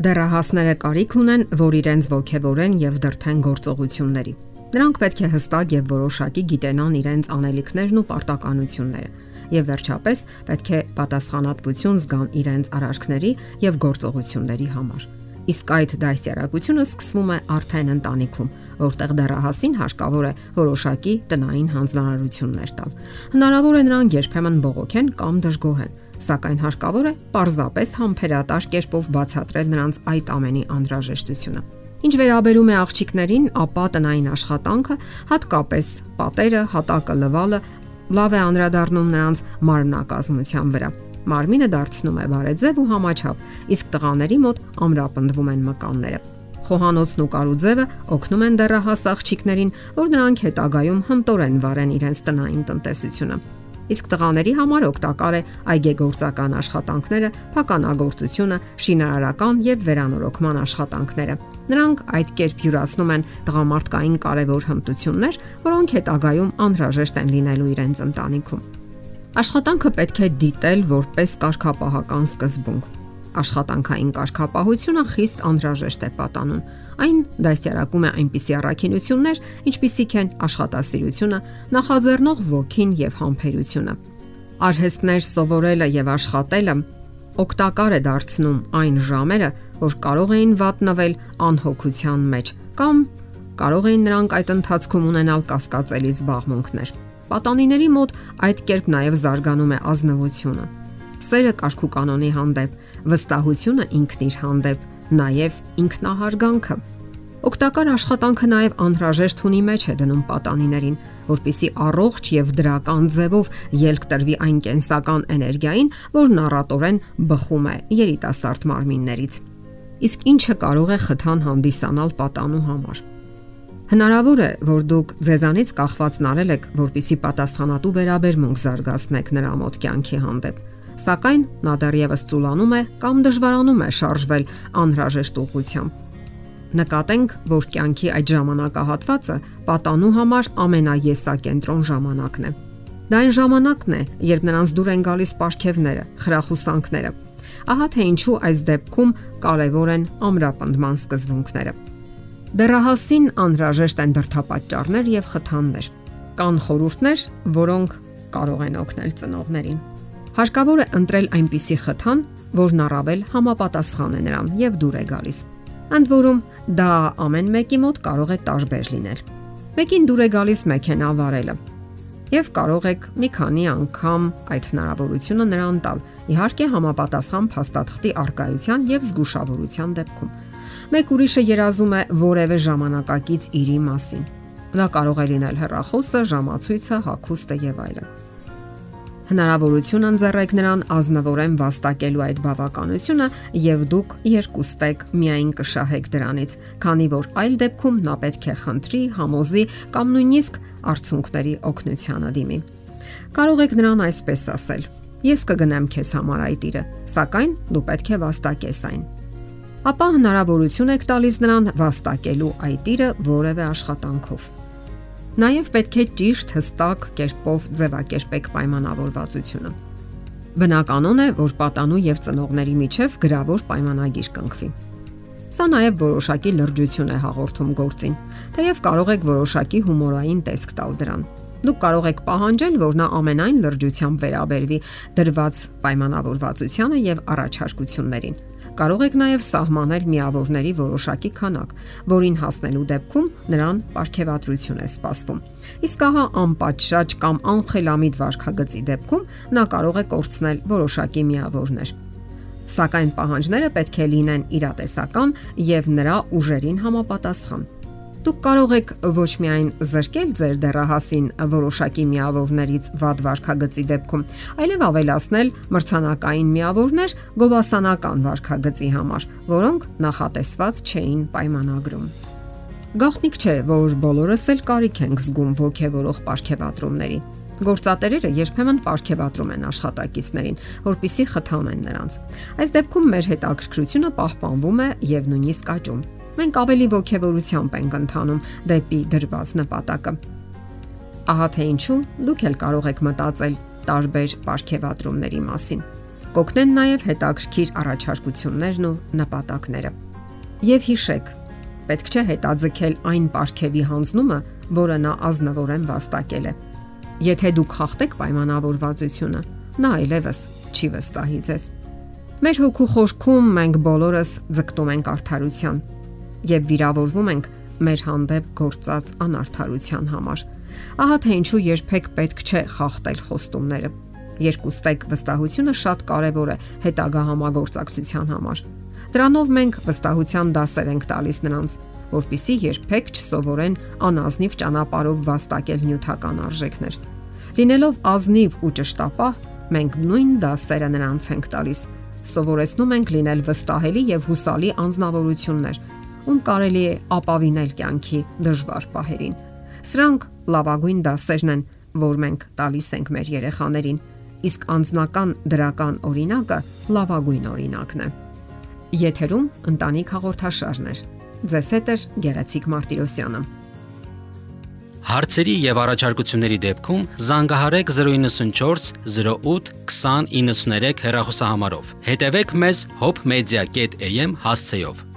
Դեռահասները կարիք ունեն, որ իրենց ողջևորեն եւ դրթեն գործողությունների։ Նրանք պետք է հստակ եւ որոշակի գիտենան իրենց անելիքներն ու պարտականությունները եւ վերջապես պետք է պատասխանատվություն զգան իրենց արարքների եւ գործողությունների համար։ Իսկ այդ դասյարակությունը սկսվում է արդեն ընտանիքում, որտեղ դեռահասին հարկավոր է որոշակի տնային հանձնարարություններ տալ։ Հնարավոր է նրանք երբեմն բողոքեն կամ դժգոհեն, սակայն հարկավոր է պարզապես համբերատար կերպով բացատրել նրանց այդ ամենի անհրաժեշտությունը։ Ինչ վերաբերում է աղջիկներին, ապա տնային աշխատանքը, հատկապես պատերը, հատակը լվալը, լավ է անդրադառնում նրանց մարմնակազմության վրա։ Մարմինը դարձնում է բարեձև ու համաչափ, իսկ տղաների մոտ ամրապնդվում են մկանները։ Խոհանոցն ու կարուձևը օգնում են դեռահաս աղջիկներին, որ նրանք հետագայում հմտորեն վարեն իրենց տնային տնտեսությունը իսկ տղաների համար օգտակար է այգեգործական աշխատանքները, փականագործությունը, շինարարական եւ վերանորոգման աշխատանքները։ Նրանք այդ կերպ յուրացնում են տղամարդկային կարևոր հմտություններ, որոնք հետագայում անհրաժեշտ են լինելու իրենց ընտանիքում։ Աշխատանքը պետք է դիտել որպես կարգապահական սկզբունք Աշխատանքային կարգապահությունը խիստ անհրաժեշտ է պատանուն։ Այն դասյարակում է այնպիսի առաքինություններ, ինչպիսիք են աշխատասիրությունը, նախաձեռնող ոգին եւ համբերությունը։ Արհեստներ սովորելը եւ աշխատելը օգտակար է դարձնում այն ժամերը, որ կարող էին վատնվել անհոգության մեջ կամ կարող էին նրանք այդ ընթացքում ունենալ կասկածելի զբաղմունքներ։ Պատանիների մոտ այդ կերպ նաև զարգանում է ազնվությունը սերը կարգու կանոնի հանդեպ, վստահությունը ինքն իր հանդեպ, նաև ինքնահարգանքը։ Օգտակար աշխատանքը նաև անհրաժեշտ ունի մեջ է դնում պատանիներին, որpիսի առողջ եւ դրական ձևով ելք տրվի այն կենսական էներգիային, որ նառատորեն բխում է երիտասարդ մարմիններից։ Իսկ ինչը կարող է խթան հանդիսանալ պատանու համար։ Հնարավոր է, որ դուք ձեզանից կախված նարել եք, որpիսի պատասխանատու վերաբերմունք զարգացնեք նրա մոտ կյանքի հանդեպ սակայն նա դեռևս ծուլանում է կամ դժվարանում է շարժվել անհրաժեշտ ուղղությամբ։ Նկատենք, որ կյանքի այդ ժամանակահատվածը պատանու համար ամենաեսակենտրոն ժամանակն է։ Դա այն ժամանակն է, երբ նրանց դուր են գալիս ապարքևները, խրախուսանքները։ Ահա թե ինչու այս դեպքում կարևոր են ամրապնդման սկզբունքները։ Դեռահասին անհրաժեշտ են դրթապաճառներ եւ խթաններ։ Կան խորհուրդներ, որոնք կարող են օգնել ծնողներին։ Հարկավոր է ընտրել այնպիսի խթան, որն առավել համապատասխան է նրան եւ դուր է գալիս։ Ընդ որում, դա ամեն մեկի մոտ կարող է տարբեր լինել։ Մեկին դուր է գալիս մեքենա վարելը, եւ կարող եք մի քանի անգամ այդ հնարավորությունը նրան տալ։ Իհարկե համապատասխան փաստաթղթի արկայության եւ զգուշավորության դեպքում։ Մեկ ուրիշը երազում է որևէ ժամանակակից իրի մասին։ Դա կարող է լինել հեռախոսը, ժամացույցը, հագուստը եւ այլն հնարավորություն ընձեռեք նրան ազնվորեն վաստակելու այդ բավականությունը եւ դուք երկուստեք միայն կշահեք դրանից, քանի որ այլ դեպքում նա պետք է խնդրի, համոզի կամ նույնիսկ արցունքների օգնությանը դիմի։ Կարող եք նրան այսպես ասել. Ես կգնամ քեզ համար այդ իրը, սակայն դու պետք է վաստակես այն ապա հնարավորություն եք տալիս նրան վաստակելու այդ իրը որևէ աշխատանքով։ Նաև պետք է ճիշտ հստակ կերպով ձևակերպեք պայմանավորվածությունը։ Բնականon է, որ պատանու եւ ծնողների միջև գրավոր պայմանագիր կնքվի։ Սա նաև որոշակի լրջություն է հաղորդում գործին, թեև կարող եք որոշակի հումորային տեսք տալ դրան։ Դուք կարող եք պահանջել, որ նա ամենայն լրջությամբ վերաբերվի դրված պայմանավորվածությանը եւ առաջարկություններին Կարող եք նաև սահմանել միավորների որոշակի քանակ, որին հասնելու դեպքում նրան ապարքեվատրություն է սպասվում։ Իսկ ահա անպատշաճ կամ անխելամիտ վարքագծի դեպքում նա կարող է կորցնել որոշակի միավորներ սակայն պահանջները պետք է լինեն իրատեսական եւ նրա ուժերին համապատասխան։ Դուք կարող եք ոչ միայն զրկել ձեր դեռահասին որոշակի միավորներից վատ վարքագծի դեպքում, այլև ավելացնել մրցանակային միավորներ գովասանական վարքագծի համար, որոնք նախատեսված չէին պայմանագրում։ Գաղտնիք չէ, որ բոլորս էլ կարիք ենք զգում ողքեվորող ապարքեվատրումների։ Գործատերերը երբեմն ապարքեվատրում են աշխատակիցներին, որpիսի խթանեն նրանց։ Այս դեպքում մեր հետաքրքրությունը պահպանվում է եւ նույնիսկ աճում մենք ավելի ողջավորությամբ ենք ընթանում դեպի դրված նպատակը։ Ահա թե ինչու դուք էլ կարող եք մտածել տարբեր ապարքեվատրումների մասին։ կօգնեն նաև հետաքրքիր առաջարկություններն ու նպատակները։ Եվ հիշեք, պետք չէ հետաձգել այն ապարքեվի հանձնումը, որը նա ազնվորեն վաստակել է։ Եթե դուք խախտեք պայմանավորվածությունը, նա այլևս չի վստահի ձեզ։ Մեր հոգու խորքում մենք բոլորս ձգտում ենք արդարության եւ վիրավորվում ենք մեր հանդեպ գործած անարթարության համար։ Ահա թե ինչու երբեք պետք չէ խախտել խոստումները երկուստեք վստահությունը շատ կարևոր է հետագա համագործակցության համար։ Դրանով մենք վստահության դասեր ենք տալիս նրանց, որpիսի երբեք չսովորեն անազնիվ ճանապարհով վաստակել նյութական արժեքներ։ Լինելով ազնիվ ու ճշտապահ, մենք նույն դասերը նրանց ենք տալիս։ Սովորեցնում ենք լինել վստահելի եւ հուսալի անznավորություններ, ում կարելի է ապավինել կյանքի դժվար պահերին։ Սրանք լավագույն դասերն են, որ մենք տալիս ենք մեր երեխաներին իսկ անձնական դրական օրինակը լավագույն օրինակն է։ Եթերում ընտանիք հաղորդաշարներ։ Ձեզ հետ է Գեղեցիկ Մարտիրոսյանը։ Հարցերի եւ առաջարկությունների դեպքում զանգահարեք 094 08 2093 հեռախոսահամարով։ Հետևեք մեզ hopmedia.am հասցեով։